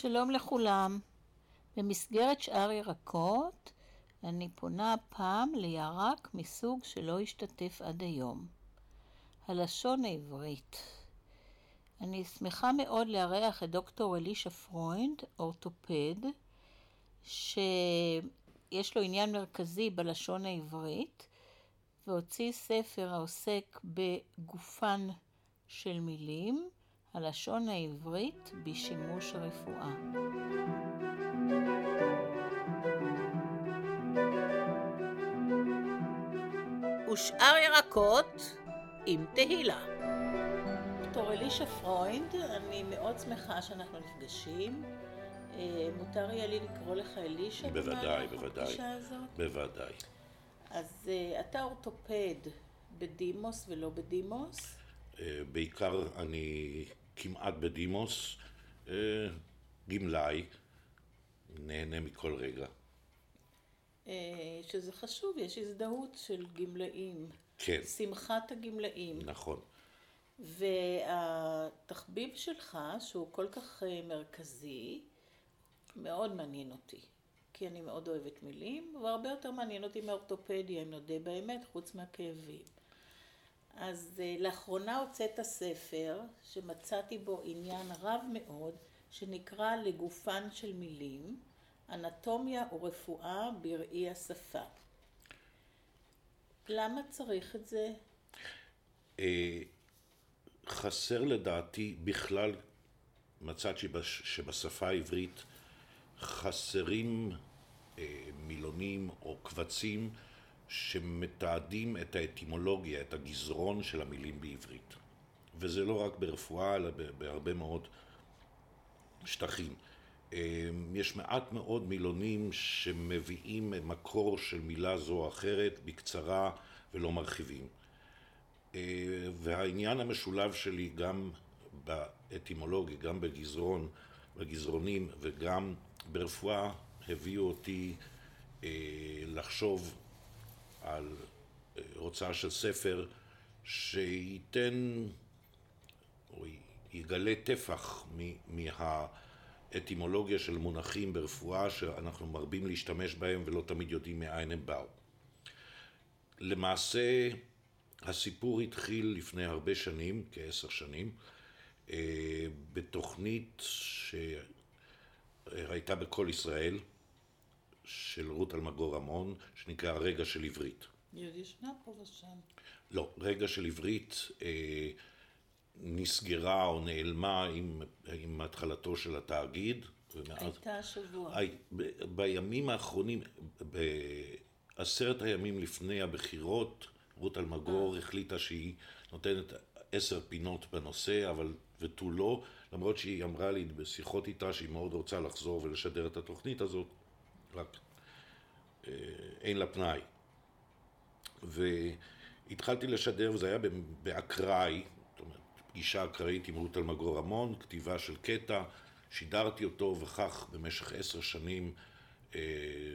שלום לכולם. במסגרת שאר ירקות, אני פונה הפעם לירק מסוג שלא השתתף עד היום. הלשון העברית. אני שמחה מאוד לארח את דוקטור אלישה פרוינד, אורתופד, שיש לו עניין מרכזי בלשון העברית, והוציא ספר העוסק בגופן של מילים, הלשון העברית בשימוש הרפואה. ושאר ירקות עם תהילה. דוקטור אלישה פרוינד, אני מאוד שמחה שאנחנו נפגשים. אה, מותר יהיה לי לקרוא לך אלישה? בוודאי, בוודאי. בוודאי. אז אה, אתה אורתופד בדימוס ולא בדימוס? אה, בעיקר אני כמעט בדימוס, גמלאי, נהנה מכל רגע. שזה חשוב, יש הזדהות של גמלאים. כן. שמחת הגמלאים. נכון. והתחביב שלך, שהוא כל כך מרכזי, מאוד מעניין אותי. כי אני מאוד אוהבת מילים, והרבה יותר מעניין אותי מאורתופדיה, אם נודה באמת, חוץ מהכאבים. אז לאחרונה הוצאת ספר שמצאתי בו עניין רב מאוד, שנקרא לגופן של מילים, אנטומיה ורפואה בראי השפה. למה צריך את זה? חסר לדעתי בכלל, מצאתי שבשפה העברית חסרים מילונים או קבצים שמתעדים את האטימולוגיה, את הגזרון של המילים בעברית. וזה לא רק ברפואה, אלא בהרבה מאוד שטחים. יש מעט מאוד מילונים שמביאים מקור של מילה זו או אחרת בקצרה ולא מרחיבים. והעניין המשולב שלי גם באטימולוגיה, גם בגזרון, בגזרונים וגם ברפואה, הביאו אותי לחשוב על הוצאה של ספר שייתן או יגלה טפח מהאטימולוגיה של מונחים ברפואה שאנחנו מרבים להשתמש בהם ולא תמיד יודעים מאין הם באו. למעשה הסיפור התחיל לפני הרבה שנים, כעשר שנים, בתוכנית שהייתה בכל ישראל של רות אלמגור רמון, שנקרא רגע של עברית. היא עוד ישנה פה ושם. לא, רגע של עברית נסגרה או נעלמה עם, עם התחלתו של התאגיד. הייתה השבוע. בימים האחרונים, בעשרת הימים לפני הבחירות, רות אלמגור החליטה שהיא נותנת עשר פינות בנושא, אבל ותו לא, למרות שהיא אמרה לי בשיחות איתה שהיא מאוד רוצה לחזור ולשדר את התוכנית הזאת, רק אין לה פנאי. והתחלתי לשדר, וזה היה באקראי, זאת אומרת, פגישה אקראית עם רות אלמגור רמון, כתיבה של קטע, שידרתי אותו, וכך במשך עשר שנים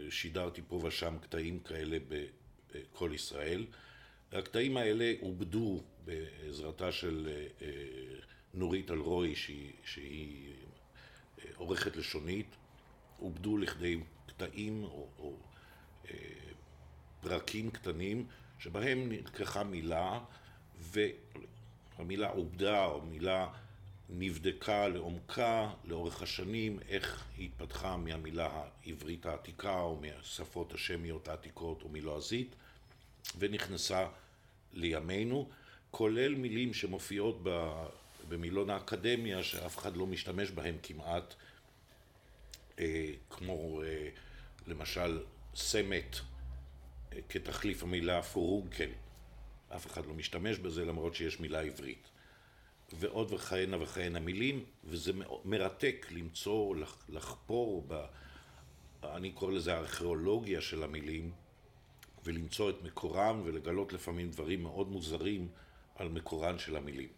שידרתי פה ושם קטעים כאלה בכל ישראל. הקטעים האלה עובדו בעזרתה של נורית אלרועי, שהיא, שהיא עורכת לשונית, עובדו לכדי קטעים או, או פרקים קטנים שבהם נלקחה מילה והמילה עובדה או מילה נבדקה לעומקה לאורך השנים, איך היא התפתחה מהמילה העברית העתיקה או מהשפות השמיות העתיקות או מלועזית ונכנסה לימינו, כולל מילים שמופיעות במילון האקדמיה שאף אחד לא משתמש בהם כמעט, כמו למשל סמט כתחליף המילה פורונקל, אף אחד לא משתמש בזה למרות שיש מילה עברית. ועוד וכהנה וכהנה מילים, וזה מרתק למצוא, לחפור ב... אני קורא לזה הארכיאולוגיה של המילים, ולמצוא את מקורם ולגלות לפעמים דברים מאוד מוזרים על מקורן של המילים.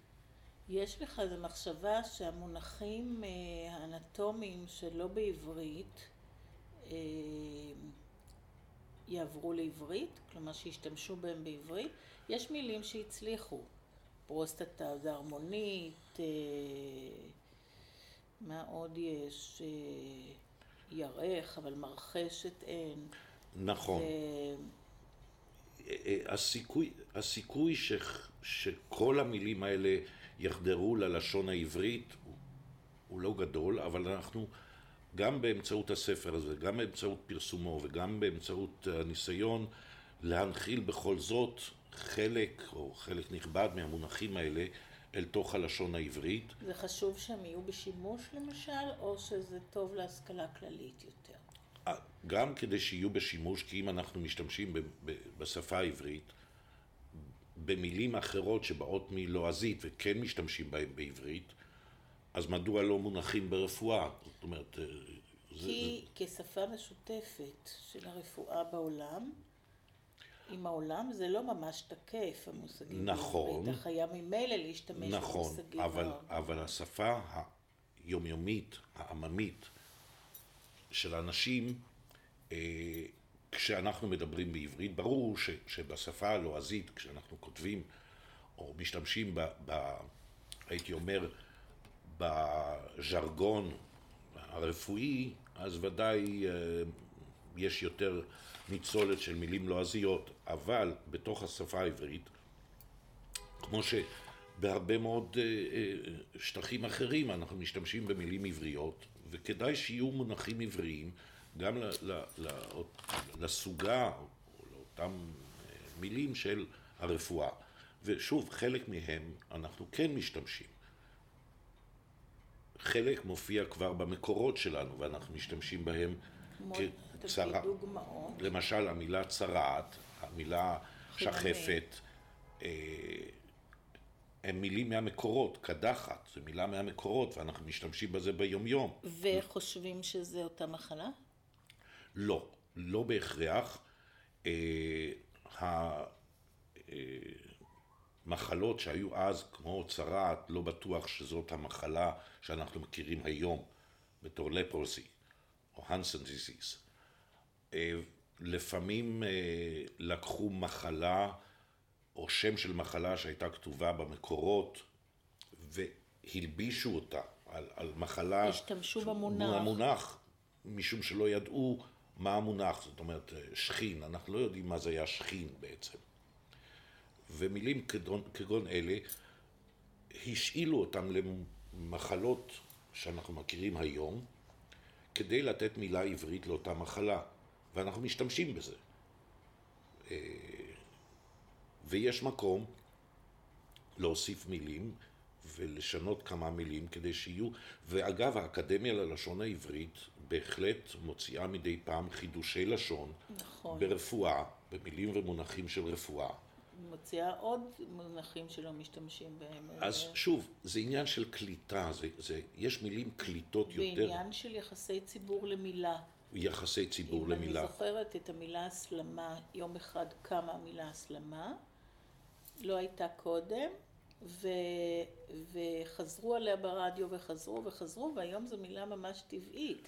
יש לך איזו מחשבה שהמונחים האנטומיים שלא בעברית יעברו לעברית, כלומר שישתמשו בהם בעברית? יש מילים שהצליחו, פרוסטטה, זה הרמונית, מה עוד יש? אה, ירך, אבל מרחשת אין. נכון. הסיכוי, הסיכוי ש, שכל המילים האלה יחדרו ללשון העברית הוא לא גדול, אבל אנחנו גם באמצעות הספר הזה, גם באמצעות פרסומו וגם באמצעות הניסיון להנחיל בכל זאת חלק או חלק נכבד מהמונחים האלה אל תוך הלשון העברית. זה חשוב שהם יהיו בשימוש למשל, או שזה טוב להשכלה כללית יותר? אה, גם כדי שיהיו בשימוש, כי אם אנחנו משתמשים בשפה העברית, במילים אחרות שבאות מלועזית וכן משתמשים בהן בעברית, אז מדוע לא מונחים ברפואה? זאת אומרת... אה, כי זה... כשפה משותפת של הרפואה בעולם, עם העולם זה לא ממש תקף, המושגים. נכון. אתה חייב ממילא להשתמש נכון, במושגים. נכון, אבל, אבל השפה היומיומית, העממית, של האנשים, אה, כשאנחנו מדברים בעברית, ברור ש, שבשפה הלועזית, כשאנחנו כותבים או משתמשים ב, ב... הייתי אומר, בז'רגון הרפואי, אז ודאי אה, יש יותר ניצולת של מילים לועזיות, אבל בתוך השפה העברית, כמו שבהרבה מאוד אה, אה, שטחים אחרים אנחנו משתמשים במילים עבריות, וכדאי שיהיו מונחים עבריים גם לסוגה או לאותם מילים של הרפואה. ושוב, חלק מהם אנחנו כן משתמשים. חלק מופיע כבר במקורות שלנו ואנחנו משתמשים בהם צרעת, למשל המילה צרעת, המילה שחפת, אה, הם מילים מהמקורות, קדחת, זו מילה מהמקורות ואנחנו משתמשים בזה ביומיום. וחושבים שזה אותה מחלה? לא, לא בהכרח. אה, המחלות שהיו אז, כמו צרעת, לא בטוח שזאת המחלה שאנחנו מכירים היום בתור לפרוסי או הנסון דיזיז. אה, לפעמים אה, לקחו מחלה או שם של מחלה שהייתה כתובה במקורות והלבישו אותה על, על מחלה... השתמשו במונח. המונח, משום שלא ידעו מה המונח, זאת אומרת שכין, אנחנו לא יודעים מה זה היה שכין בעצם. ומילים כגון, כגון אלה השאילו אותם למחלות שאנחנו מכירים היום, כדי לתת מילה עברית לאותה מחלה. ואנחנו משתמשים בזה. אה, ויש מקום להוסיף מילים ולשנות כמה מילים כדי שיהיו, ואגב האקדמיה ללשון העברית בהחלט מוציאה מדי פעם חידושי לשון נכון. ברפואה, במילים ומונחים של רפואה. מוציאה עוד מונחים שלא משתמשים בהם. אז שוב, זה עניין של קליטה, זה, זה, יש מילים קליטות יותר. זה עניין של יחסי ציבור למילה. יחסי ציבור אם למילה. אם אני זוכרת את המילה הסלמה, יום אחד קמה המילה הסלמה, לא הייתה קודם, ו, וחזרו עליה ברדיו וחזרו וחזרו, והיום זו מילה ממש טבעית.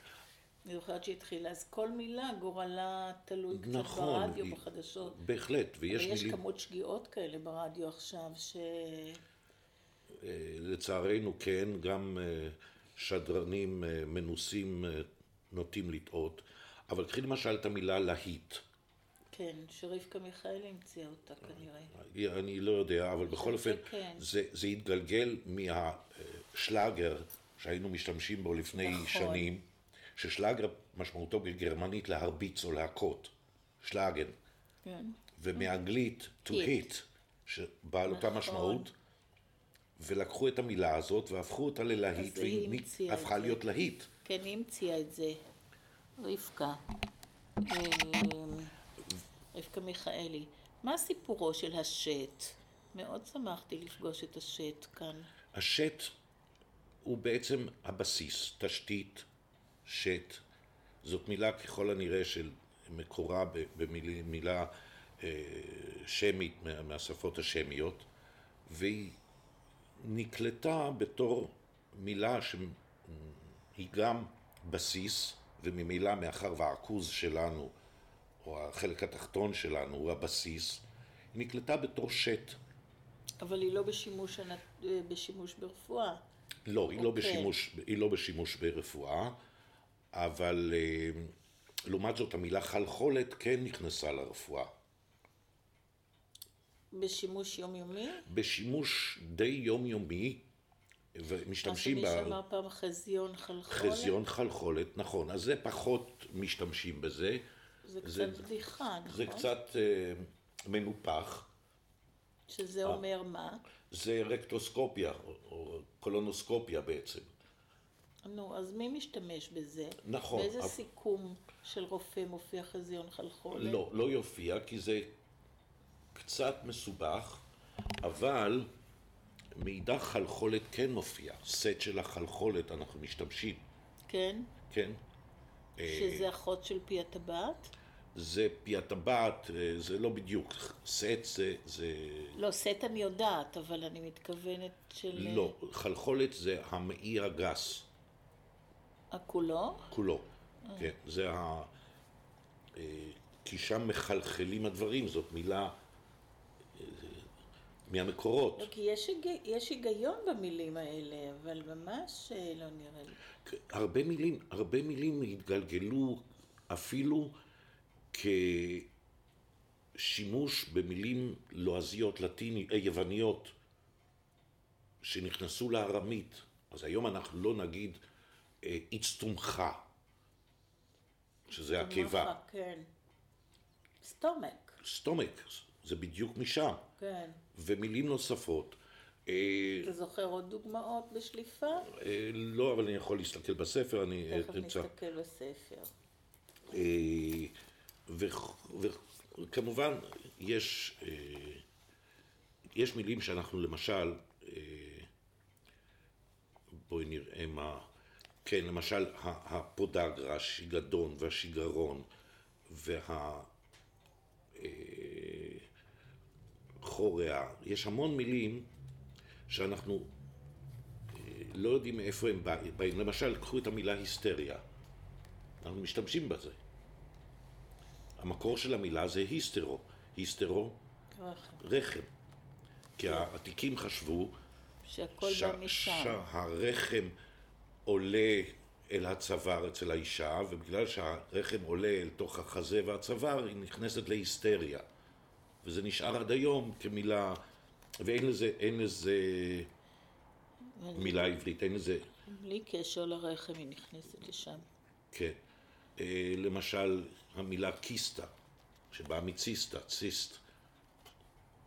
אני זוכרת שהתחילה, אז כל מילה גורלה תלוי קצת נכון, ברדיו, היא, בחדשות. בהחלט, ויש מילים... ויש כמות שגיאות כאלה ברדיו עכשיו, ש... אה, לצערנו כן, גם אה, שדרנים אה, מנוסים נוטים לטעות, אבל קחי למשל את המילה להיט. כן, שרבקה מיכאלי המציאה אותה כנראה. אני לא יודע, אבל בכל אופן, כן. זה, זה התגלגל מהשלאגר שהיינו משתמשים בו לפני נכון. שנים, ששלאגר משמעותו בגרמנית להרביץ או להכות, שלאגן. כן. ומאנגלית to hit, שבא על אותה משמעות, ולקחו את המילה הזאת והפכו אותה ללהיט, והיא הפכה להיות להיט. כן, היא המציאה את זה, רבקה. רבקה מיכאלי. מה סיפורו של השט? מאוד שמחתי לפגוש את השט כאן. השט הוא בעצם הבסיס, תשתית, שט. זאת מילה ככל הנראה של מקורה במילה אה, שמית מהשפות השמיות, והיא נקלטה בתור מילה שהיא גם בסיס, וממילא מאחר והעכוז שלנו או החלק התחתון שלנו הוא הבסיס, היא נקלטה בתור שט. אבל היא לא בשימוש, בשימוש ברפואה. לא, היא לא, אוקיי. בשימוש, היא לא בשימוש ברפואה, אבל אה, לעומת זאת המילה חלחולת כן נכנסה לרפואה. בשימוש יומיומי? בשימוש די יומיומי, ומשתמשים מה בה... שמישהו אמר פעם חזיון חלחולת? חזיון חלחולת, נכון. אז זה פחות משתמשים בזה. זה זה- קצת בדיחה, נכון? זה קצת אה, מנופח. שזה אומר מה? זה רקטוסקופיה, או, או קולונוסקופיה בעצם. נו, אז מי משתמש בזה? נכון, באיזה אבל- סיכום של רופא מופיע חזיון חלחולת? לא, לא יופיע, כי זה קצת מסובך, אבל מאידך חלחולת כן מופיע. סט של החלחולת אנחנו משתמשים, כן? כן? שזה אחות של פי הטבעת? זה פי הטבעת, אה, זה לא בדיוק. סט זה, זה... לא, סט אני יודעת, אבל אני מתכוונת של... לא, חלחולת זה המעי הגס. הכולו? כולו, כן, זה ה... אה, כי שם מחלחלים הדברים, זאת מילה אה, מהמקורות. לא, כי יש, היג... יש היגיון במילים האלה, אבל ממש אה, לא נראה לי. הרבה מילים, הרבה מילים התגלגלו אפילו כשימוש במילים לועזיות, לטיני, אה, יווניות, שנכנסו לארמית. אז היום אנחנו לא נגיד אה, אצטומחה, שזה הקיבה. כן. סטומק, סטומק, זה בדיוק משם. כן. ומילים נוספות. אה, אתה זוכר עוד דוגמאות בשליפה? אה, לא, אבל אני יכול להסתכל בספר, אני אה, תכף. נסתכל בספר. אה, וכ- וכמובן, יש, אה, יש מילים שאנחנו למשל, אה, בואי נראה מה, כן, למשל הפודגרה, השיגדון והשיגרון וה... אה, יש המון מילים שאנחנו אה, לא יודעים מאיפה הם בא- באים. למשל, קחו את המילה היסטריה. אנחנו משתמשים בזה. המקור של המילה זה היסטרו. היסטרו. רחם. כי העתיקים חשבו. שהרחם עולה אל הצוואר אצל האישה, ובגלל שהרחם עולה אל תוך החזה והצוואר, היא נכנסת להיסטריה. וזה נשאר עד היום כמילה, ואין לזה, אין לזה מילה עברית, אין לזה, בלי קשר לרחם היא נכנסת לשם. כן. אה, למשל, המילה קיסטה, שבאה מציסטה, ציסט.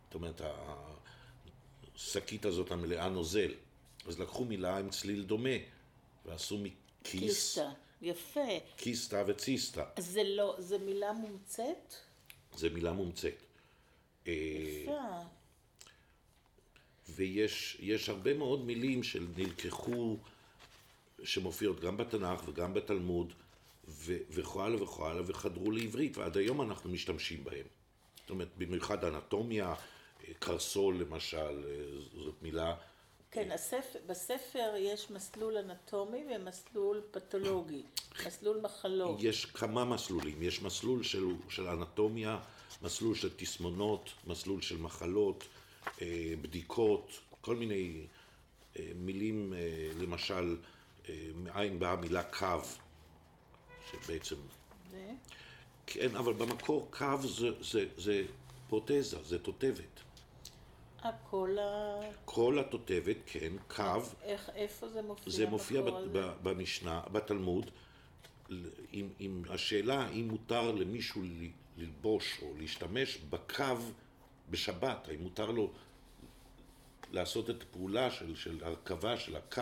זאת אומרת, השקית הזאת המלאה נוזל. אז לקחו מילה עם צליל דומה, ועשו מכיס. יפה. קיסטה וציסטה. אז זה לא, זה מילה מומצאת? זה מילה מומצאת. אה, יפה. ויש יש הרבה מאוד מילים שנלקחו, שמופיעות גם בתנ"ך וגם בתלמוד, ו- וכו הלאה וכו הלאה, וחדרו לעברית, ועד היום אנחנו משתמשים בהם. זאת אומרת, במיוחד אנטומיה, אה, קרסול למשל, אה, זאת מילה, כן, הספר, בספר יש מסלול אנטומי ומסלול פתולוגי, מסלול מחלות. יש כמה מסלולים, יש מסלול של, של אנטומיה, מסלול של תסמונות, מסלול של מחלות, אה, בדיקות, כל מיני אה, מילים, אה, למשל, מאין באה המילה קו, שבעצם, זה? כן, אבל במקור קו זה, זה, זה פרוטזה, זה תותבת. הכל ה... כל התותבת, כן, קו, איך, איפה זה מופיע? זה מופיע ב-? ב- במשנה, בתלמוד, עם, עם השאלה האם מותר למישהו ל- ללבוש או להשתמש בקו בשבת, האם מותר לו לעשות את הפעולה של, של הרכבה של הקו,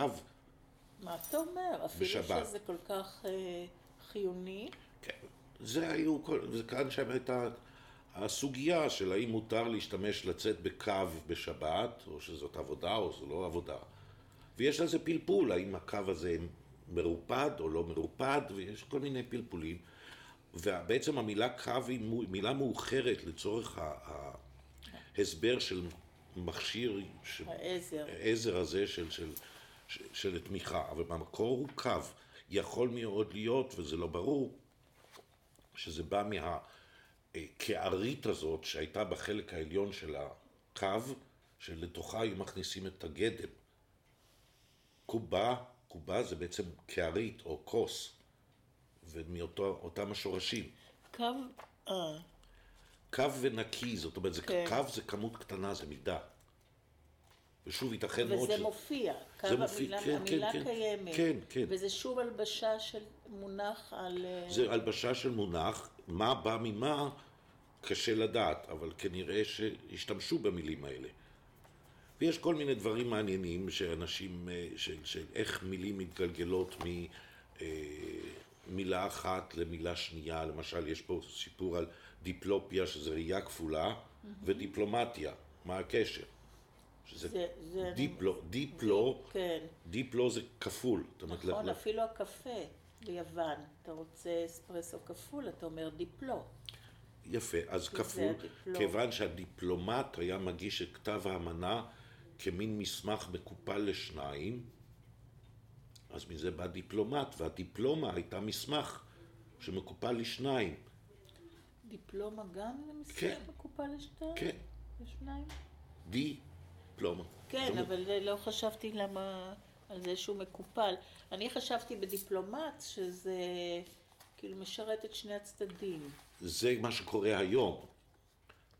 מה אתה אומר? אפילו בשבת. שזה כל כך אה, חיוני? כן, זה היו, כל, זה כאן שם הייתה הסוגיה של האם מותר להשתמש, לצאת בקו בשבת, או שזאת עבודה או זו לא עבודה. ויש על זה פלפול, האם הקו הזה מרופד או לא מרופד, ויש כל מיני פלפולים. ובעצם המילה קו היא מילה מאוחרת לצורך ההסבר של מכשיר, ש- העזר. העזר הזה של, של, של, של תמיכה, אבל במקור הוא קו. יכול מאוד להיות, וזה לא ברור, שזה בא מהקערית הזאת שהייתה בחלק העליון של הקו, שלתוכה היו מכניסים את הגדם. קובה, קובה זה בעצם קערית או כוס, ומאותם השורשים. קו, אה, קו ונקי, זאת אומרת, זה, כן. קו זה כמות קטנה, זה מידה. ושוב, ייתכן מאוד וזה ש... מופיע, קו זה מופיע, המילה, כן, כן, המילה כן. קיימת. כן, כן. וזה שוב הלבשה של מונח על... אה, זה הלבשה של מונח, מה בא ממה, קשה לדעת, אבל כנראה שהשתמשו במילים האלה. ויש כל מיני דברים מעניינים שאנשים, אה, של, של איך מילים מתגלגלות ממילה אחת למילה שנייה, למשל יש פה סיפור על דיפלופיה, שזה ראייה כפולה, ודיפלומטיה, מה הקשר? שזה זה- זה דיפלו, דיפלו, כן, דיפלו זה כפול, נכון, אפילו הקפה ביוון, אתה רוצה אספרסו כפול, אתה אומר דיפלו. יפה, אז זה כפול. כיוון שהדיפלומט היה מגיש את כתב האמנה כמין מסמך מקופל לשניים, אז מזה בא דיפלומט, והדיפלומה הייתה מסמך שמקופל לשניים. דיפלומה גם זה מסתכל כן. מקופל לשתיים? כן, לשניים? דיפלומה. כן, אבל לא חשבתי למה, על זה שהוא מקופל. אני חשבתי בדיפלומט שזה כאילו משרת את שני הצדדים. זה מה שקורה היום,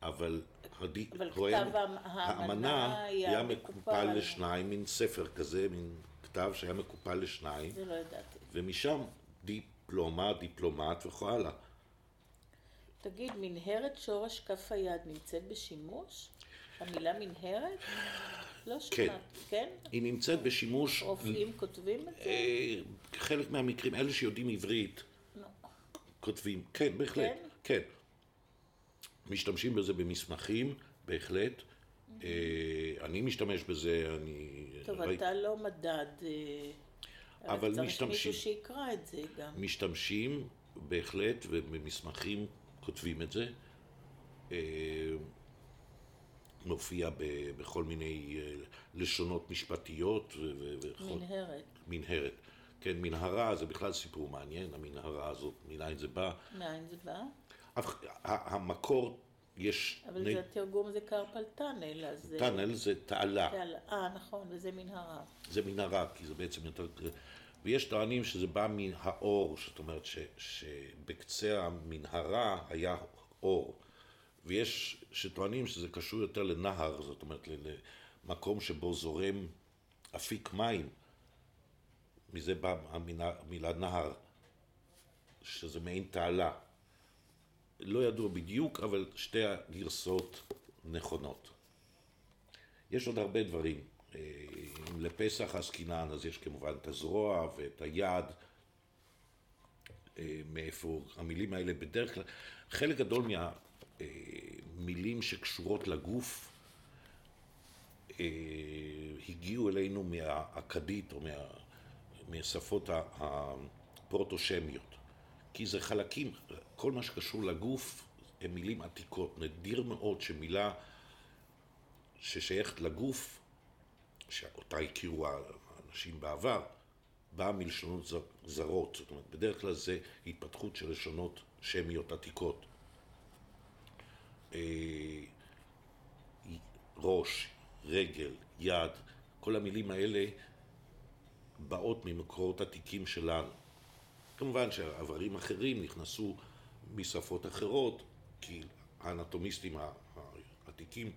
אבל, הדי, אבל כתב האמ- האמנה היה מקופל. מקופל לשניים, מין ספר כזה, מין כתב שהיה מקופל לשניים, זה לא ידעתי. ומשם דיפלומה, דיפלומט וכן הלאה. תגיד, מנהרת שורש כף היד נמצאת בשימוש? המילה מנהרת? לא שמעתי, כן? היא נמצאת בשימוש, רופאים כותבים את זה? אה, חלק מהמקרים, אלה שיודעים עברית, לא. כותבים, כן, בהחלט, כן? כן. משתמשים בזה במסמכים, בהחלט. אה, אני משתמש בזה, אני... טוב, ראי- אתה לא מדד, אה, אבל צריך משתמשים. מישהו שיקרא את זה גם. משתמשים, בהחלט, ובמסמכים כותבים את זה. מופיע ב- בכל מיני אה, לשונות משפטיות וכל... מנהרת. מנהרת. כן, מנהרה זה בכלל סיפור מעניין, המנהרה הזאת, מניין זה בא. מאין זה בא? המקור, יש... אבל ני- זה התרגום זה קרפל טאנל, אז... טאנל זה תעלה, תעלה. אה, נכון, וזה מנהרה. זה מנהרה, כי זה בעצם יותר... ויש טוענים שזה בא מן האור, זאת אומרת ש, שבקצה המנהרה היה אור. ויש שטוענים שזה קשור יותר לנהר, זאת אומרת למקום שבו זורם אפיק מים. מזה באה המילה, נהר, שזה מעין תעלה. לא ידוע בדיוק, אבל שתי הגרסאות נכונות. יש עוד הרבה דברים. אה, אם לפסח עסקינן, אז יש כמובן את הזרוע ואת היד, אה, מאיפה המילים האלה בדרך כלל, חלק גדול מהמילים שקשורות לגוף אה, הגיעו אלינו מהאכדית או מה, מהשפות הפרוטושמיות. כי זה חלקים, כל מה שקשור לגוף הם מילים עתיקות. נדיר מאוד שמילה ששייכת לגוף, שאותה הכירו האנשים בעבר, באה מלשונות זרות. זאת אומרת, בדרך כלל זה התפתחות של לשונות שמיות עתיקות. אה, ראש, רגל, יד, כל המילים האלה באות ממקורות עתיקים שלנו. כמובן שהאיברים אחרים נכנסו משפות אחרות, כי האנטומיסטים העתיקים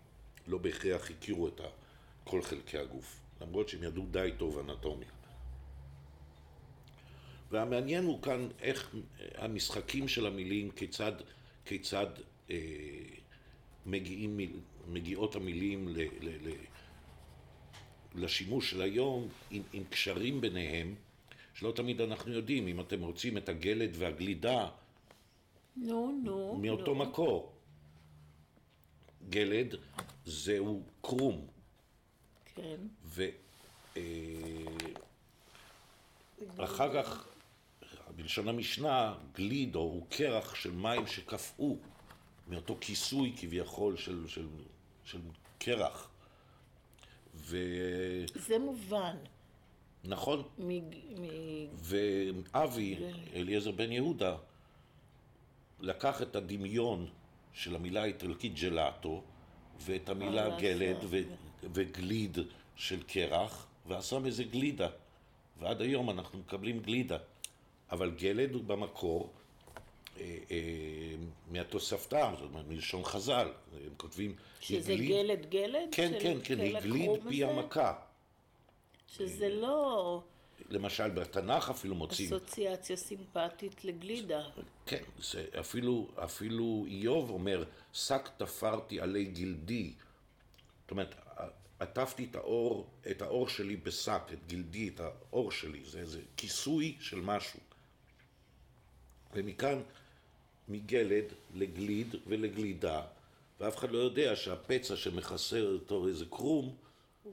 לא בהכרח הכירו את כל חלקי הגוף, למרות שהם ידעו די טוב אנטומיה. והמעניין הוא כאן איך המשחקים של המילים, כיצד, כיצד אה, מגיעים, מגיעות המילים ל, ל, ל, לשימוש של היום עם, עם קשרים ביניהם, שלא תמיד אנחנו יודעים, אם אתם רוצים את הגלד והגלידה, נו, נו. מאותו נו. מקור. גלד זהו קרום, כן. ואחר כך, בלשון המשנה, גלידו הוא קרח של מים שקפאו מאותו כיסוי כביכול של, של, של קרח. זה מובן. ונכון, מג- מ- ואבי, אליעזר בן יהודה, לקח את הדמיון של המילה האיטלקית ג'לאטו, ואת המילה אה, גלד. ו- וגליד של קרח, ועשה מזה גלידה. ועד היום אנחנו מקבלים גלידה. אבל גלד הוא במקור אה, אה, מהתוספתא, זאת אומרת, מלשון חז"ל. הם כותבים... שזה הגליד- גלד גלד? כן, כן, כן, הגליד פי? המכה. שזה לא למשל, בתנ"ך אפילו מוצאים... אסוציאציה סימפטית לגלידה. כן, זה אפילו, אפילו איוב אומר, שק תפרתי עלי גלדי. זאת אומרת, עטפתי את האור, את האור שלי בשק, את גלדי, את האור שלי. זה איזה כיסוי של משהו. ומכאן, מגלד לגליד ולגלידה, ואף אחד לא יודע שהפצע שמכסה אותו איזה קרום,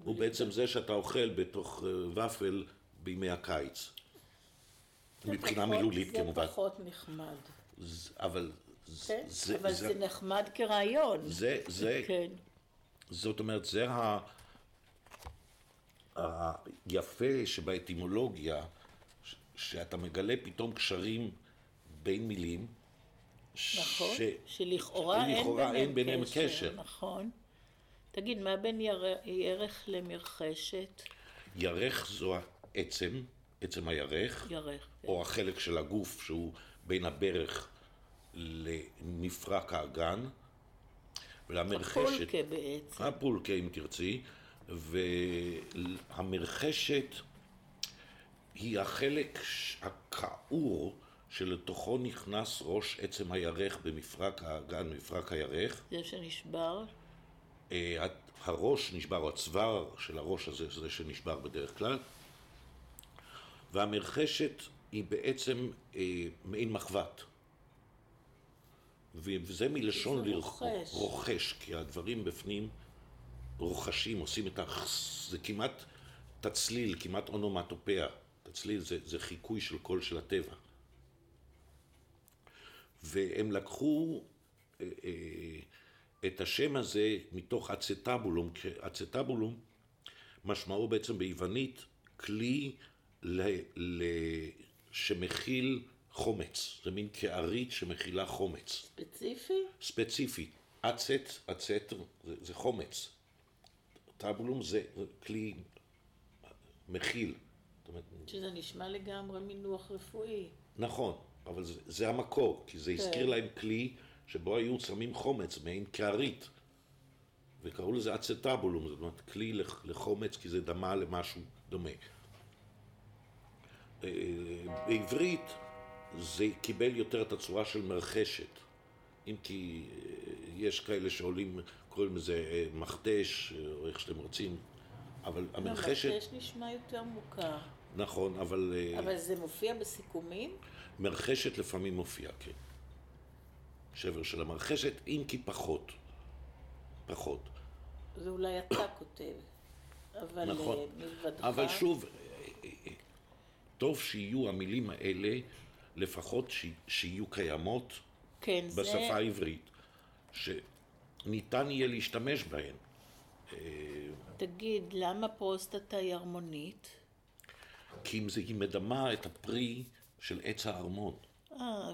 הוא בעצם זה שאתה אוכל בתוך אה, ופל בימי הקיץ. מבחינה מילולית כמובן. זה פחות נחמד. אבל זה, כן? זה, אבל זה, זה נחמד כרעיון. זה, זה, כן. זאת אומרת, זה ה... היפה שבאטימולוגיה, שאתה מגלה פתאום קשרים בין מילים, נכון, ש- שלכאורה אין ביניהם אין ביניהם קשר. קשר. נכון. תגיד, מה בין יר- ירך למרחשת? ירך זו העצם, עצם הירך, ירך. כן. או החלק של הגוף שהוא בין הברך למפרק האגן, ולמרחשת... פולקה בעצם. הפולקה אם תרצי, והמרחשת היא החלק הכעור שלתוכו נכנס ראש עצם הירך במפרק האגן, מפרק הירך. זה שנשבר. אה, הראש נשבר, או הצוואר של הראש הזה, זה שנשבר בדרך כלל. והמרחשת היא בעצם אה, מעין מחבת. וזה מלשון זה לרח- רוכש. רוכש, כי הדברים בפנים רוכשים, עושים את ה... זה כמעט תצליל, כמעט אונומטופיה. תצליל זה, זה חיקוי של קול של הטבע. והם לקחו אה, אה, את השם הזה מתוך אצטבולום, אצטבולום משמעו בעצם ביוונית כלי ל, ל, שמכיל חומץ, זה מין קערית שמכילה חומץ, ספציפי? ספציפי, אצט, אצט זה, זה חומץ, טבולום זה, זה כלי מכיל, אומרת, שזה נשמע לגמרי מינוח רפואי. נכון, אבל זה, זה המקור, כי זה הזכיר כן. להם כלי שבו היו שמים חומץ, מעין קערית. וקראו לזה אצטבולום, זאת אומרת כלי לח- לחומץ, כי זה דמה למשהו דומה. אה, בעברית זה קיבל יותר את הצורה של מרחשת, אם כי אה, יש כאלה שעולים, קוראים לזה אה, מכתש, או איך שאתם רוצים, אבל המרחשת, המרחש נשמע יותר מוכר. נכון, אבל אה, אבל זה מופיע בסיכומים? מרחשת לפעמים מופיעה, כן. שבר של המרחשת, אם כי פחות. פחות. זה אולי אתה כותב. אבל נכון. אה, מלבדך... אבל שוב, אה, טוב שיהיו המילים האלה, לפחות ש- שיהיו קיימות כן, זה... בשפה העברית, שניתן יהיה להשתמש בהן. תגיד, למה פרוסטטה היא הרמונית? כי אם זה, היא מדמה את הפרי של עץ הארמון, אה,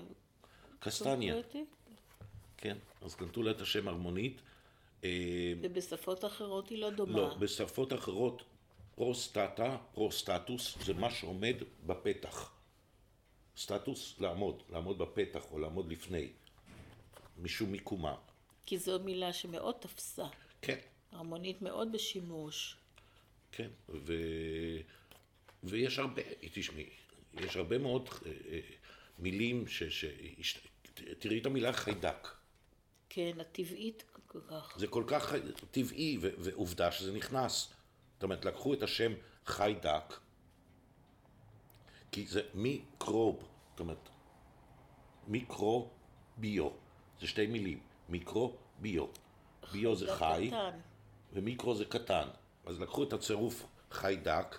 קסטניה? כן, אז נתנו לה את השם הרמונית. אה, ובשפות אחרות היא לא דומה. לא, בשפות אחרות פרוסטטה, פרוסטטוס, זה מה שעומד בפתח. סטטוס, לעמוד, לעמוד בפתח או לעמוד לפני, משום מיקומה. כי זו מילה שמאוד תפסה. כן, הרמונית מאוד בשימוש. כן, ו... ויש הרבה, תשמעי, יש הרבה מאוד אה, אה, מילים ש... ש... תראי את המילה חיידק. כן, הטבעית כל כך. זה כל כך טבעי, ו- ועובדה שזה נכנס. זאת אומרת, לקחו את השם חיידק, כי זה מיקרוב, זאת אומרת, מיקרו-ביו, זה שתי מילים, מיקרו-ביו. ביו זה חי, קטן. ומיקרו זה קטן. אז לקחו את הצירוף חיידק,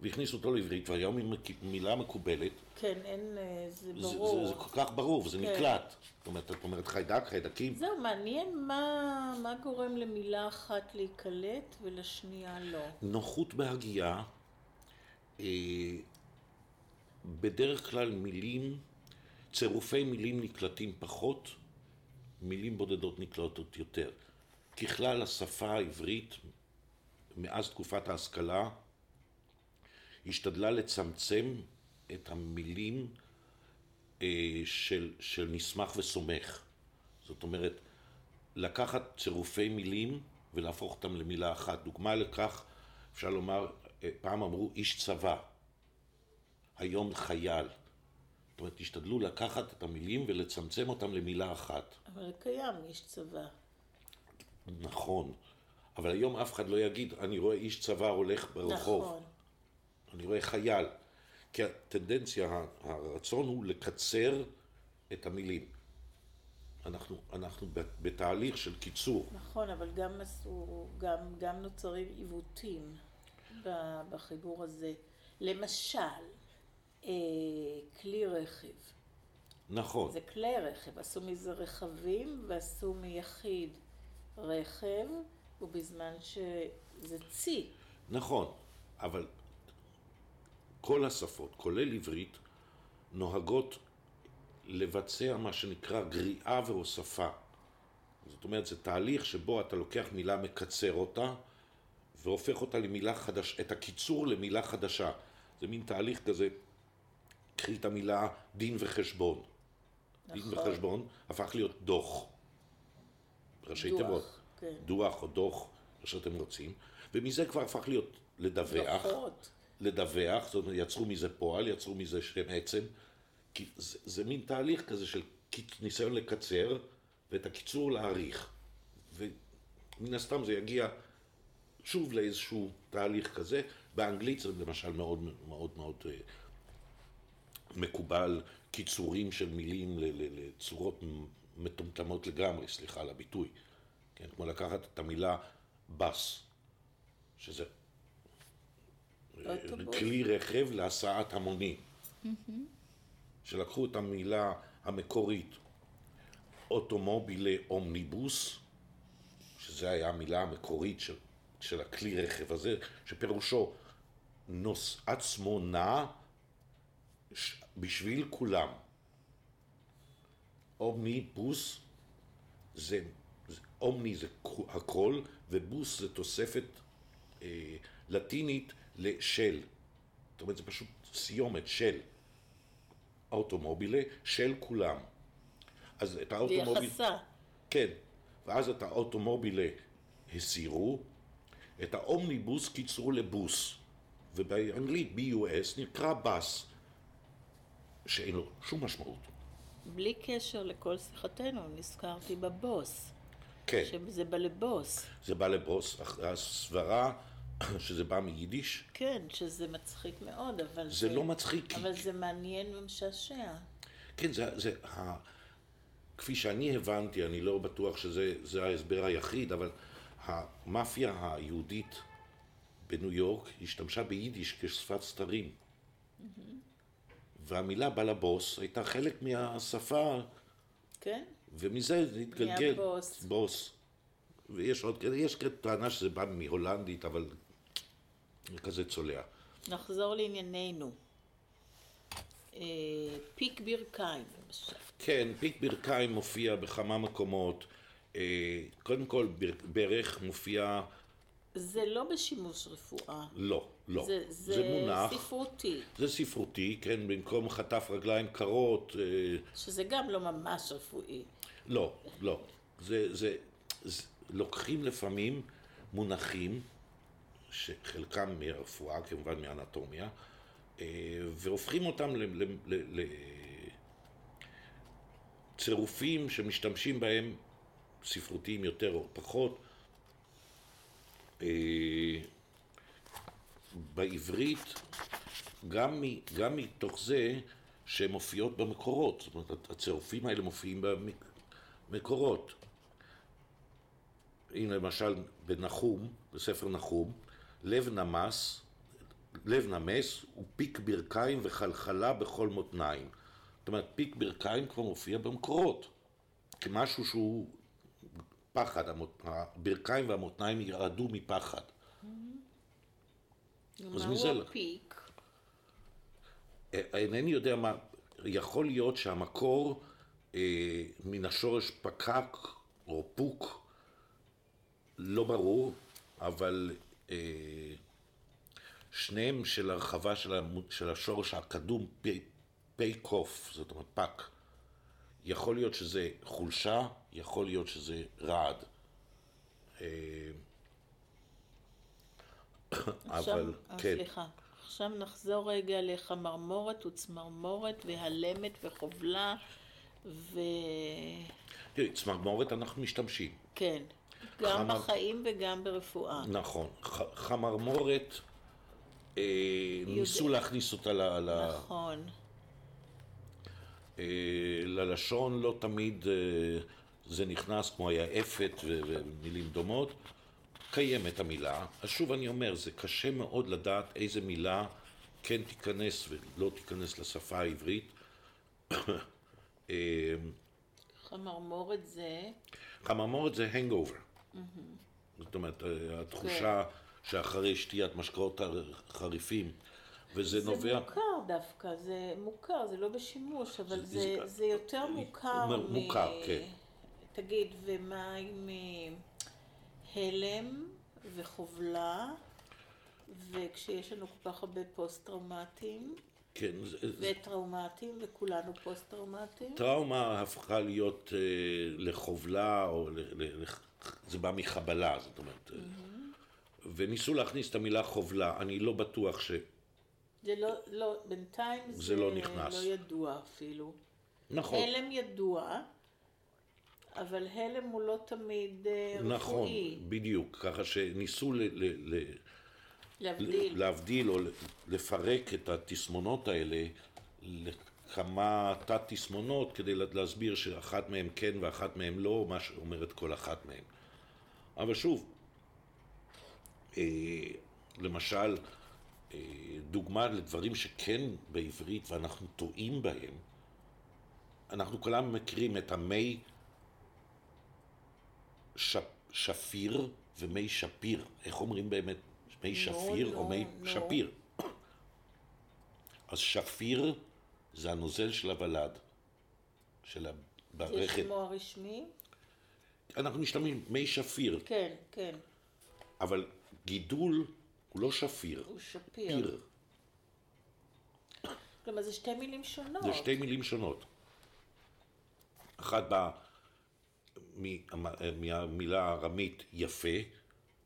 והכניסו אותו לעברית, והיום היא מילה מקובלת. כן, אין, אה, זה זה, ברור. זה, זה כל כך ברור, וזה כן. נקלט. זאת אומרת, את אומרת חיידק, חיידקים, זהו, מעניין מה, מה גורם למילה אחת להיקלט ולשנייה לא. נוחות בהגייה, אה, בדרך כלל מילים, צירופי מילים נקלטים פחות, מילים בודדות נקלטות יותר. ככלל השפה העברית, מאז תקופת ההשכלה, השתדלה לצמצם את המילים אה, של, של נסמך וסומך. זאת אומרת, לקחת צירופי מילים ולהפוך אותם למילה אחת. דוגמה לכך, אפשר לומר, אה, פעם אמרו איש צבא, היום חייל. זאת אומרת, השתדלו לקחת את המילים ולצמצם אותם למילה אחת. אבל קיים איש צבא. נכון, אבל היום אף אחד לא יגיד, אני רואה איש צבא הולך ברחוב. נכון. אני רואה חייל. כי הטנדנציה, הרצון הוא לקצר את המילים. אנחנו, אנחנו בתהליך של קיצור. נכון, אבל גם עשו, גם, גם נוצרים עיוותים בחיבור הזה. למשל, אה, כלי רכב. נכון, זה כלי רכב, עשו מזה רכבים ועשו מיחיד רכב, ובזמן שזה צי. נכון, אבל כל השפות, כולל עברית, נוהגות לבצע מה שנקרא גריעה והוספה. זאת אומרת, זה תהליך שבו אתה לוקח מילה, מקצר אותה, והופך אותה למילה חדשה, את הקיצור למילה חדשה. זה מין תהליך כזה, קחי את המילה דין וחשבון. דין נכון. וחשבון הפך להיות דוח. ראשי דוח, תיבות. כן. דוח או דוח, מה שאתם רוצים, ומזה כבר הפך להיות לדווח. דוחות. לדווח, זאת אומרת, יצרו מזה פועל, יצרו מזה שם עצם, כי זה, זה מין תהליך כזה של ניסיון לקצר, ואת הקיצור להעריך. ומן הסתם זה יגיע שוב לאיזשהו תהליך כזה. באנגלית זה למשל מאוד מאוד מאוד אה, מקובל קיצורים של מילים לצורות מטומטמות לגמרי, סליחה על הביטוי. כן, כמו לקחת את המילה בס, שזה אוטובוס. כלי רכב להסעת המונים. שלקחו את המילה המקורית אוטומובילי אומניבוס, שזה היה המילה המקורית של, של הכלי רכב הזה, שפירושו נוס עצמו נע ש- בשביל כולם. אומניבוס זה, זה אומני זה הכל, ובוס זה תוספת אה, לטינית לשל. זאת אומרת, זה פשוט סיומת של. אוטומובילה של כולם. אז את האוטומוביל... ליחסה. כן. ואז את האוטומובילה הסירו, את האומניבוס קיצרו לבוס. ובאנגלית BUS נקרא בס, שאין לו שום משמעות. בלי קשר לכל שיחתנו, נזכרתי בבוס. כן, שזה בא לבוס. זה בא לבוס, הסברה שזה בא מיידיש, כן, שזה מצחיק מאוד, אבל זה לא מצחיק, אבל זה מעניין ומשעשע. כן, זה, זה ה... כפי שאני הבנתי, אני לא בטוח שזה זה ההסבר היחיד, אבל המאפיה היהודית בניו יורק השתמשה ביידיש כשפת סתרים. והמילה בלבוס הייתה חלק מהשפה, כן? ומזה זה התגלגל. מהבוס. בוס. ויש עוד, יש טענה שזה בא מהולנדית, אבל זה כזה צולע. נחזור לענייננו. אה, פיק ברכיים, למשל. כן, פיק ברכיים מופיע בכמה מקומות. אה, קודם כל, בר- ברך מופיע, זה לא בשימוש רפואה. לא, לא. זה, זה, זה מונח, ספרותי, זה ספרותי, כן, במקום חטף רגליים קרות, אה, שזה גם לא ממש רפואי. לא, לא. זה, זה, זה, לוקחים לפעמים מונחים, שחלקם מהרפואה, כמובן מאנטומיה, אה, והופכים אותם לצירופים שמשתמשים בהם, ספרותיים יותר או פחות. אה, בעברית, גם, מ, גם מתוך זה שהן מופיעות במקורות, זאת אומרת, הצירופים האלה מופיעים במקורות. הנה למשל בנחום, בספר נחום, לב נמס, לב נמס הוא פיק ברכיים וחלחלה בכל מותניים. זאת אומרת, פיק ברכיים כבר מופיע במקורות, כמשהו שהוא פחד, הברכיים והמותניים ירעדו מפחד. אז מהו מזה לא. הפיק? אה, אינני יודע מה, יכול להיות שהמקור אה, מן השורש פקק או פוק, לא ברור, אבל שניהם של הרחבה של, המו- של השורש הקדום פי, קוף, זאת אומרת פק. יכול להיות שזה חולשה, יכול להיות שזה רעד. אה, עכשיו, אבל, אה, כן, סליחה. עכשיו נחזור רגע לחמרמורת וצמרמורת והלמת וחובלה ו... תראי, צמרמורת אנחנו משתמשים. כן. גם חמר- בחיים וגם ברפואה. נכון. ח- חמרמורת, אה, ניסו יודע- להכניס אותה ל... ל- נכון. אה, ללשון לא תמיד אה, זה נכנס כמו היה אפת ו- ומילים דומות. קיימת המילה. אז שוב אני אומר, זה קשה מאוד לדעת איזה מילה כן תיכנס ולא תיכנס לשפה העברית. אה, חמרמורת זה... חמרמורת זה הנגאובר. זאת אומרת, אה, התחושה שאחרי שתיית משקאות חריפים, וזה זה נובע... מוכר דווקא, זה מוכר, זה לא בשימוש, אבל זה- זה, זה- זה יותר מוכר מ- מוכר, כן. תגיד, ומה עם אה, הלם וחבלה, וכשיש לנו כל כך הרבה פוסט-טראומטיים, כן, זה- זה- וטראומטיים, וכולנו פוסט-טראומטיים, טראומה הפכה להיות אה, לחובלה, או ל, ל, זה בא מחבלה, זאת אומרת. אה, וניסו להכניס את המילה חובלה, אני לא בטוח ש... זה לא, לא, בינתיים זה, זה לא נכנס. לא ידוע אפילו. נכון, הלם ידוע, אבל הלם הוא לא תמיד נכון, רפואי. בדיוק, ככה שניסו ל, ל, ל, להבדיל. להבדיל או לפרק את התסמונות האלה לכמה תת-תסמונות כדי להסביר שאחת מהן כן ואחת מהן לא, מה שאומרת כל אחת מהן. אבל שוב, אה, למשל, אה, דוגמה לדברים שכן בעברית ואנחנו טועים בהם, אנחנו כולם מכירים את המי ש... שפיר ומי שפיר. איך אומרים באמת? מי שפיר או נו, מי נו. שפיר? אז שפיר זה הנוזל של הוולד, של זה הברכת. שמו הרשמי? אנחנו משתמשים מי שפיר, כן, כן. אבל גידול הוא לא שפיר, הוא שפיר. פיר. כלומר, זה שתי מילים שונות. זה שתי מילים שונות. אחת באה מה- מהמילה הארמית יפה,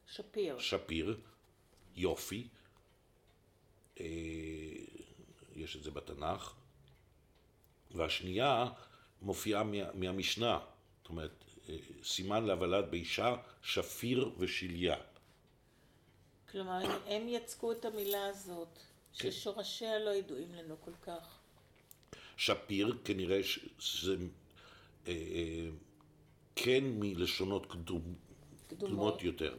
שפיר. שפיר, יופי, אה, יש את זה בתנ"ך, והשנייה מופיעה מה, מהמשנה, זאת אומרת, אה, סימן להבלת באישה, שפיר ושליה. כלומר, הם- יצקו את המילה הזאת, כן. ששורשיה לא ידועים לנו כל כך. שפיר כנראה שזה אה, אה, כן מלשונות קדום, קדומות יותר.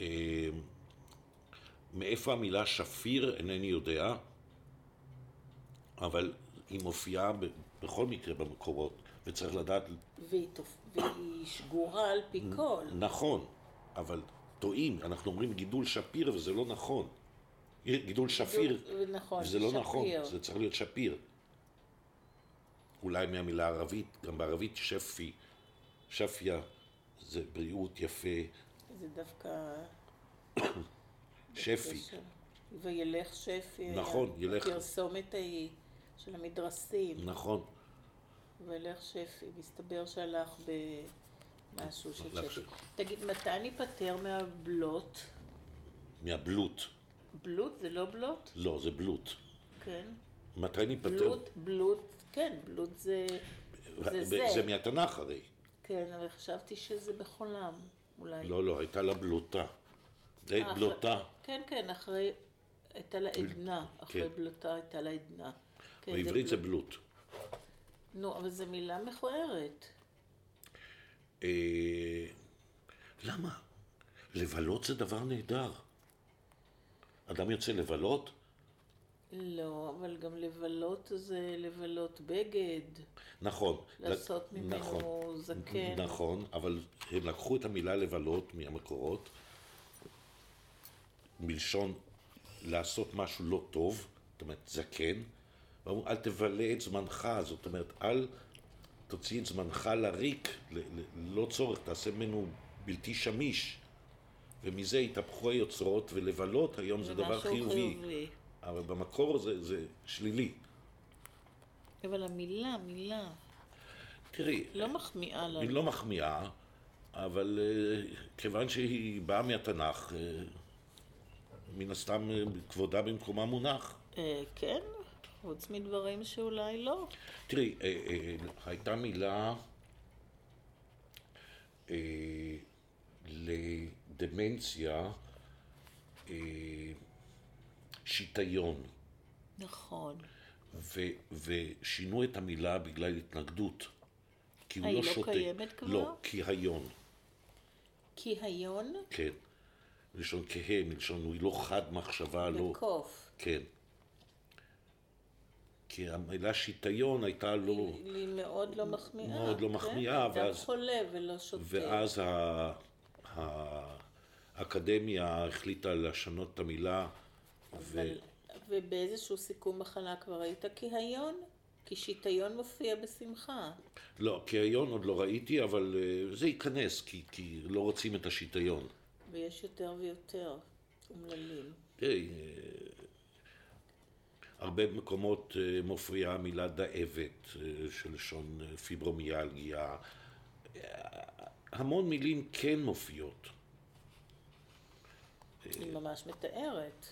אה, מאיפה המילה שפיר אינני יודע, אבל היא מופיעה בכל מקרה במקורות, וצריך לדעת, והיא, תופ... והיא שגורה על פי כל. נכון, אבל טועים, אנחנו אומרים גידול שפיר וזה לא נכון. גידול שפיר, גידול- נכון, וזה לא נכון, שפיר. זה צריך להיות שפיר. אולי מהמילה ערבית, גם בערבית שפי, שפיה, זה בריאות יפה, זה דווקא... שפי. וילך שפי. נכון, ילך- הפרסומת ההיא של המדרסים. נכון, וילך שפי. מסתבר שהלך במשהו של שפי. תגיד, מתי ניפטר מהבלוט? מהבלוט. בלוט זה לא בלוט? לא, זה בלוט. כן. מתי ניפטר? בלוט, בלוט, כן, בלוט זה... זה זה. זה מהתנ"ך הרי. כן, אבל חשבתי שזה בחולם, אולי. לא, לא, הייתה לה בלוטה. אה, בלוטה. כן, כן, אחרי... הייתה לה עדנה. אחרי כן. בלוטה הייתה לה עדנה. כן, בעברית זה בלוט. בלוט. נו, אבל זו מילה מכוערת. אה, למה? לבלות זה דבר נהדר. אדם יוצא לבלות, לא, אבל גם לבלות זה לבלות בגד, נכון. לעשות ממנו נכון, זקן. נכון, אבל הם לקחו את המילה לבלות מהמקורות, מלשון לעשות משהו לא טוב, זאת אומרת זקן, ואמרו אל תבלה את זמנך, זאת אומרת אל תוציא את זמנך לריק, ל- ל- ללא צורך, תעשה ממנו בלתי שמיש. ומזה התהפכו היוצרות, ולבלות היום זה דבר חיובי. חיובי. אבל במקור זה, זה שלילי. אבל המילה, מילה, תראי, לא מחמיאה לנו. היא לא מחמיאה, אבל אה, כיוון שהיא באה מהתנ"ך, אה, מן הסתם אה, כבודה במקומה מונח. כן, חוץ מדברים שאולי לא. תראי, אה, אה, הייתה מילה אה, לדמנציה, אה, שיטיון, נכון. ו, ושינו את המילה בגלל התנגדות. כי הוא לא היא לא שותה. קיימת כבר? לא, כי היון, כי היון כן. מלשון כהה, מלשון הוא לא חד מחשבה, לא... בקוף. כן. כי המילה שיטיון הייתה לא... היא היא מאוד לא מחמיאה. מאוד לא כן? מחמיאה, אדם ואז- חולה ולא שותה. ואז ה- האקדמיה החליטה לשנות את המילה, ו... אבל, ובאיזשהו סיכום מחלה כבר היית כהיון? כי שיטיון מופיע בשמחה. לא, כי היון עוד לא ראיתי, אבל אה, זה ייכנס, כי, כי לא רוצים את השיטיון. ויש יותר ויותר אומללים. הרבה מקומות אה, מופיעה המילה דאבת, אה, שלשון אה, פיברומיאלגיה. המון מילים כן מופיעות. היא ממש מתארת.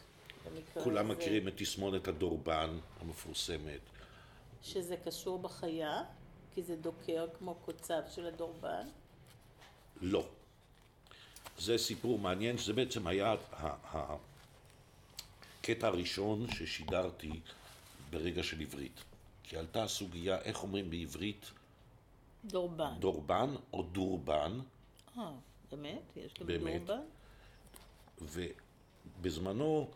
כולם הזה, מכירים את תסמונת הדורבן המפורסמת. שזה קשור בחיה, כי זה דוקר כמו קוצב של הדורבן. לא. זה סיפור מעניין, שזה בעצם היה הקטע הראשון ששידרתי ברגע של עברית. כי עלתה הסוגיה, איך אומרים בעברית דורבן. דורבן או דורבן, אה, באמת? יש גם באמת. דורבן? ובזמנו,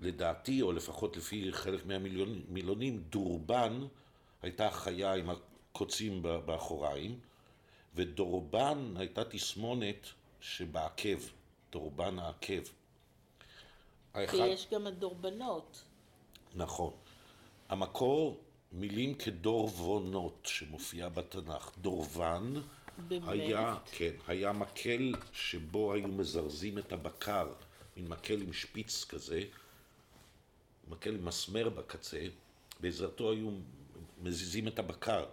לדעתי, או לפחות לפי חלק מהמילונים, דורבן הייתה חיה עם הקוצים באחוריים, ודורבן הייתה תסמונת שבעקב, דורבן העקב. כי האחד, יש גם הדורבנות. נכון. המקור, מילים כדורבונות שמופיע בתנ"ך. דורבן באמת? היה, כן, היה מקל שבו היו מזרזים את הבקר, מין מקל עם שפיץ כזה, מקל עם מסמר בקצה, בעזרתו היו מזיזים את הבקר.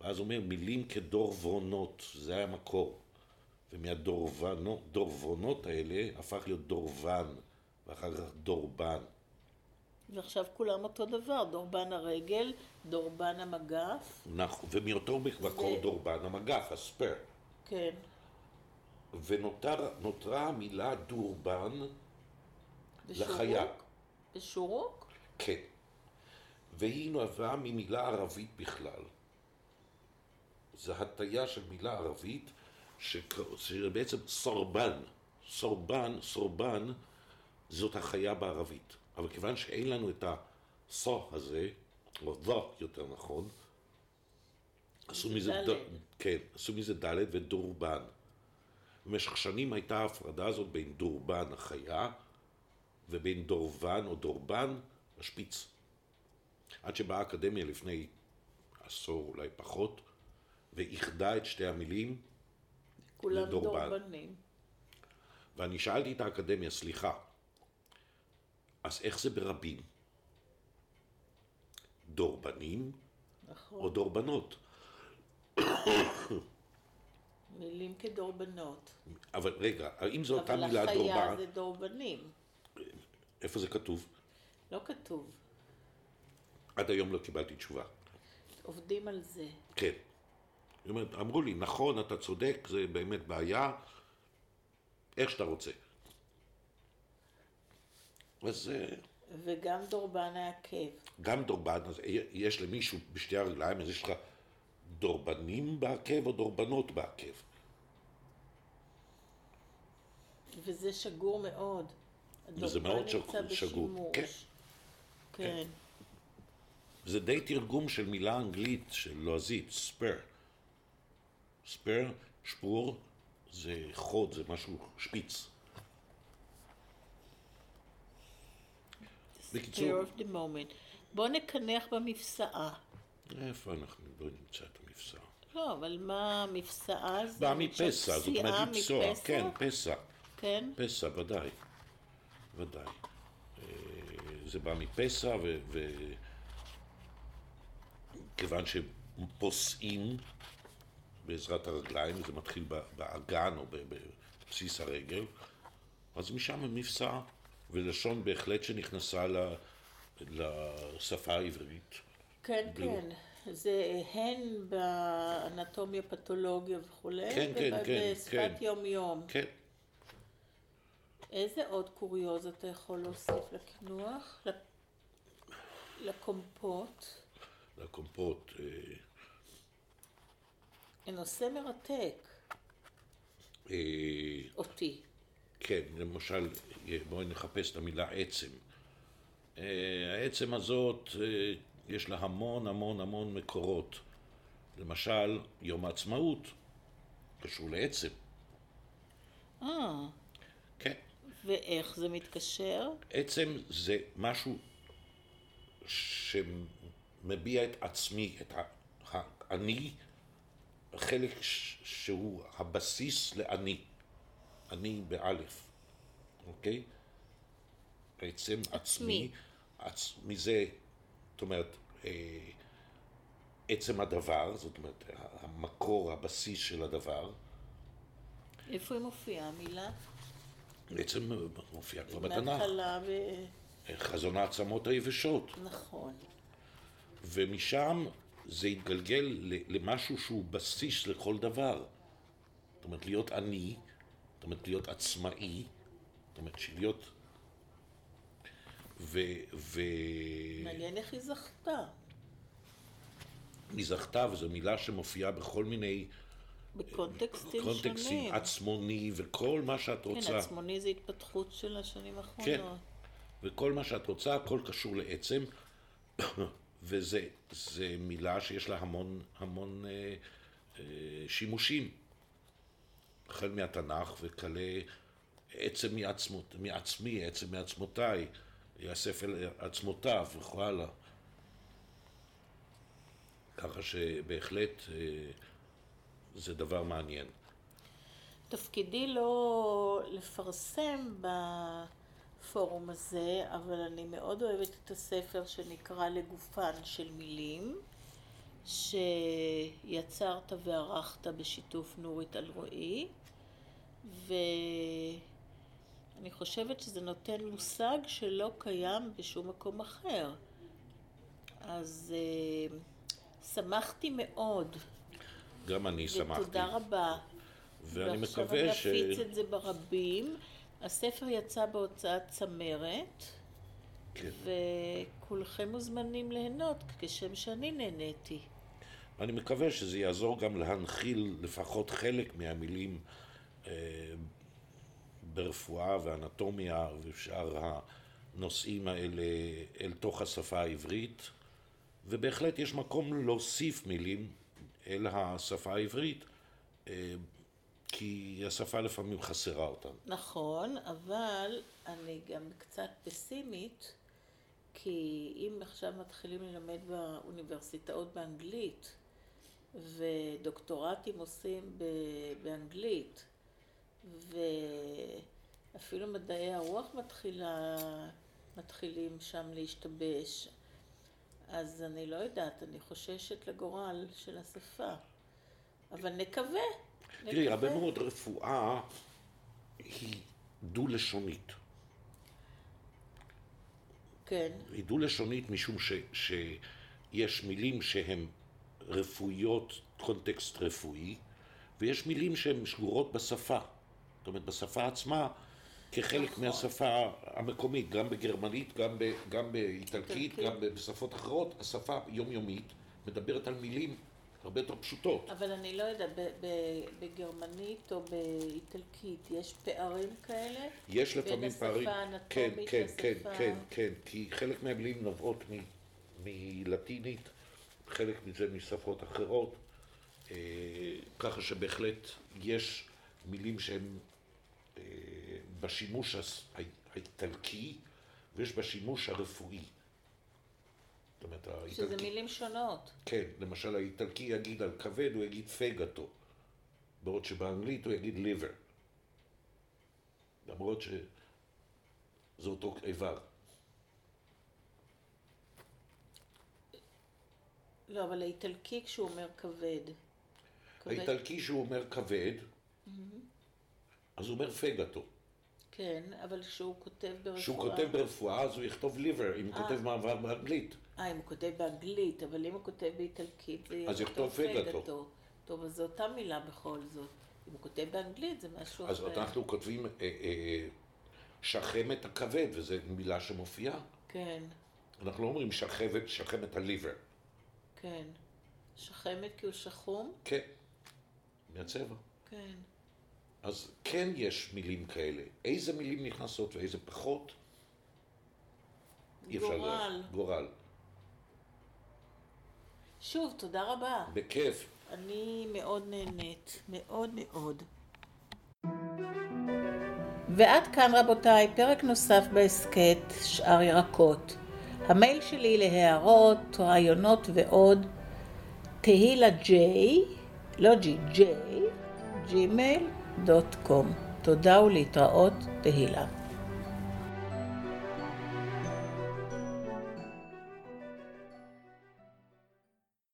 ואז אומר, מילים כדורבונות, זה היה המקור. ומהדורבונות האלה הפך להיות דורבן, ואחר כך דורבן. ועכשיו כולם אותו דבר, דורבן הרגל, דורבן המגף, נכון, ומאותו מקור ו- דורבן המגף, הספייר. כן. ונותרה המילה דורבן בשורוק? לחיה. בשורוק? כן. והיא נבעה ממילה ערבית בכלל. זו הטיה של מילה ערבית שבעצם סורבן. סורבן, סורבן, זאת החיה בערבית. אבל כיוון שאין לנו את הסו הזה, או זו יותר נכון, עשו מזה. ד... כן, עשו מזה ד' ודורבן. במשך שנים הייתה ההפרדה הזאת בין דורבן החיה ובין דורבן או דורבן השפיץ. עד שבאה האקדמיה לפני עשור, אולי פחות, ואיחדה את שתי המילים, כולם לדורבן. דורבנים. ואני שאלתי את האקדמיה, סליחה, אז איך זה ברבים? דורבנים נכון. או דורבנות? מילים כדורבנות. אבל רגע, האם זו אותה אבל מילה החיה דורבן? זה דורבנים. איפה זה כתוב? לא כתוב. עד היום לא קיבלתי תשובה. עובדים על זה. כן. אומרת, אמרו לי, נכון, אתה צודק, זה באמת בעיה, איך שאתה רוצה. אז וגם דורבן העקב. גם דורבן, אז יש למישהו בשתי הרגליים, אז יש לך דורבנים בעקב או דורבנות בעקב. וזה שגור מאוד. וזה מאוד הדורבן נמצא שגור- שגור, בשימוש. כן. כן. זה די תרגום של מילה אנגלית, של לועזית, spur. spur, spur, זה חוד, זה משהו שפיץ. בקיצור, Fear of the moment. בוא נקנח במפסעה. איפה אנחנו לא נמצא את המפסע? לא, אבל מה המפסעה זה? באה מפסע, זאת אומרת לפסוע? כן, פסע. כן? פסע, ודאי. ודאי. אה, זה בא מפסע, וכיוון שפוסעים בעזרת הרגליים, זה מתחיל באגן או בבסיס הרגל, אז משם מפסע, ולשון בהחלט שנכנסה לשפה העברית. כן, כן. זה הן באנטומיה, פתולוגיה וכולי, כן, כן, כן, ובשפת כן. יום-יום. כן. איזה עוד קוריוז אתה יכול להוסיף לקינוח? לקומפוט? לקומפוט. אה, נושא מרתק. אה, אותי. כן, למשל, בואי נחפש את המילה עצם. אה, העצם הזאת, יש לה המון המון המון מקורות. למשל, יום העצמאות קשור לעצם. אה. כן. ואיך זה מתקשר? עצם זה משהו שמביע את עצמי, את האני, חלק שהוא הבסיס לאני. אני באלף, אוקיי? עצם עצמי. עצמי. מזה, זאת אומרת, אה, עצם הדבר, זאת אומרת, המקור, הבסיס של הדבר. איפה היא מופיעה המילה? בעצם מופיעה כבר בתנ"ך. מהתחלה ו... חזון העצמות היבשות. נכון. ומשם זה התגלגל למשהו שהוא בסיס לכל דבר. זאת אומרת, להיות עני, אומרת, להיות עצמאי, זאת אומרת, שלהיות... ו... ו... מעניין איך היא זכתה. היא זכתה, וזו מילה שמופיעה בכל מיני... בקונטקסטים קונטקסטים, שונים. עצמוני וכל מה שאת רוצה. כן, עצמוני זה התפתחות של השנים האחרונות. כן, וכל מה שאת רוצה, הכל קשור לעצם, וזה מילה שיש לה המון המון אה, אה, שימושים. החל מהתנ"ך וכלה עצם מעצמות, מעצמי, עצם מעצמותיי, יאסף אל עצמותיו וכו הלאה. ככה שבהחלט אה, זה דבר מעניין. תפקידי לא לפרסם בפורום הזה, אבל אני מאוד אוהבת את הספר שנקרא לגופן של מילים, שיצרת וערכת בשיתוף נורית אלרועי, ואני חושבת שזה נותן מושג שלא קיים בשום מקום אחר. אז uh, שמחתי מאוד. גם אני שמחתי. ותודה רבה. ואני מקווה ש... ועכשיו אני אפיץ את זה ברבים. הספר יצא בהוצאת צמרת, כן. וכולכם מוזמנים ליהנות, כשם שאני נהניתי. אני מקווה שזה יעזור גם להנחיל לפחות חלק מהמילים אה, ברפואה ואנטומיה ושאר הנושאים האלה אל תוך השפה העברית, ובהחלט יש מקום להוסיף מילים אל השפה העברית, אה, כי השפה לפעמים חסרה אותן. נכון, אבל אני גם קצת פסימית, כי אם עכשיו מתחילים ללמד באוניברסיטאות באנגלית, ודוקטורטים עושים באנגלית, ואפילו מדעי הרוח מתחילה, מתחילים שם להשתבש, אז אני לא יודעת, אני חוששת לגורל של השפה. אבל נקווה. תראי, הרבה מאוד רפואה היא דו-לשונית. כן. היא דו-לשונית משום ש, שיש מילים שהן רפואיות, קונטקסט רפואי, ויש מילים שהן שגורות בשפה. זאת אומרת, בשפה עצמה, כחלק נכון. מהשפה המקומית, גם בגרמנית, גם, ב, גם באיטלקית, כן, גם. בשפות אחרות, השפה יומיומית מדברת על מילים הרבה יותר פשוטות. אבל אני לא יודעת, בגרמנית או באיטלקית יש פערים כאלה? יש לפעמים פערים. בין השפה האנטומית כן, כן, לשפה... כן, כן, כן, כי חלק מהמילים נובעות מלטינית, חלק מזה משפות אחרות, אה, ככה שבהחלט יש מילים שהן אה, בשימוש האיטלקי ויש בשימוש הרפואי. אומרת, האיטלקי... שזה מילים שונות. כן, למשל האיטלקי יגיד על כבד, הוא יגיד פגטו, בעוד שבאנגלית הוא יגיד ליבר. למרות שזה אותו איבר. לא, אבל האיטלקי כשהוא אומר כבד. האיטלקי שהוא אומר כבד, אז הוא אומר פגטו. כן, אבל כשהוא כותב ברפואה... כשהוא כותב ברפואה, אז הוא יכתוב ליבר, אם הוא כותב מעבר באנגלית. אה, אם הוא כותב באנגלית, אבל אם הוא כותב באיטלקית, זה אז יכתוב פגטו. טוב, אז זו אותה מילה בכל זאת. אם הוא כותב באנגלית, זה משהו אז אחר. אנחנו כותבים אה, אה, שחמת הכבד, וזו מילה שמופיעה. כן, אנחנו לא אומרים שחמת הליבר. כן. שחמת כי הוא שחום? כן, מהצבע. כן. אז כן יש מילים כאלה. איזה מילים נכנסות ואיזה פחות? לדעת. גורל. גורל. שוב, תודה רבה. בכיף. אני מאוד נהנית, מאוד מאוד. ועד כאן רבותיי, פרק נוסף בהסכת שאר ירקות. המייל שלי להערות, רעיונות ועוד, תהילה ג'יי, לא ג'י, ג'יי, ג'ימייל דוט קום. תודה ולהתראות, תהילה.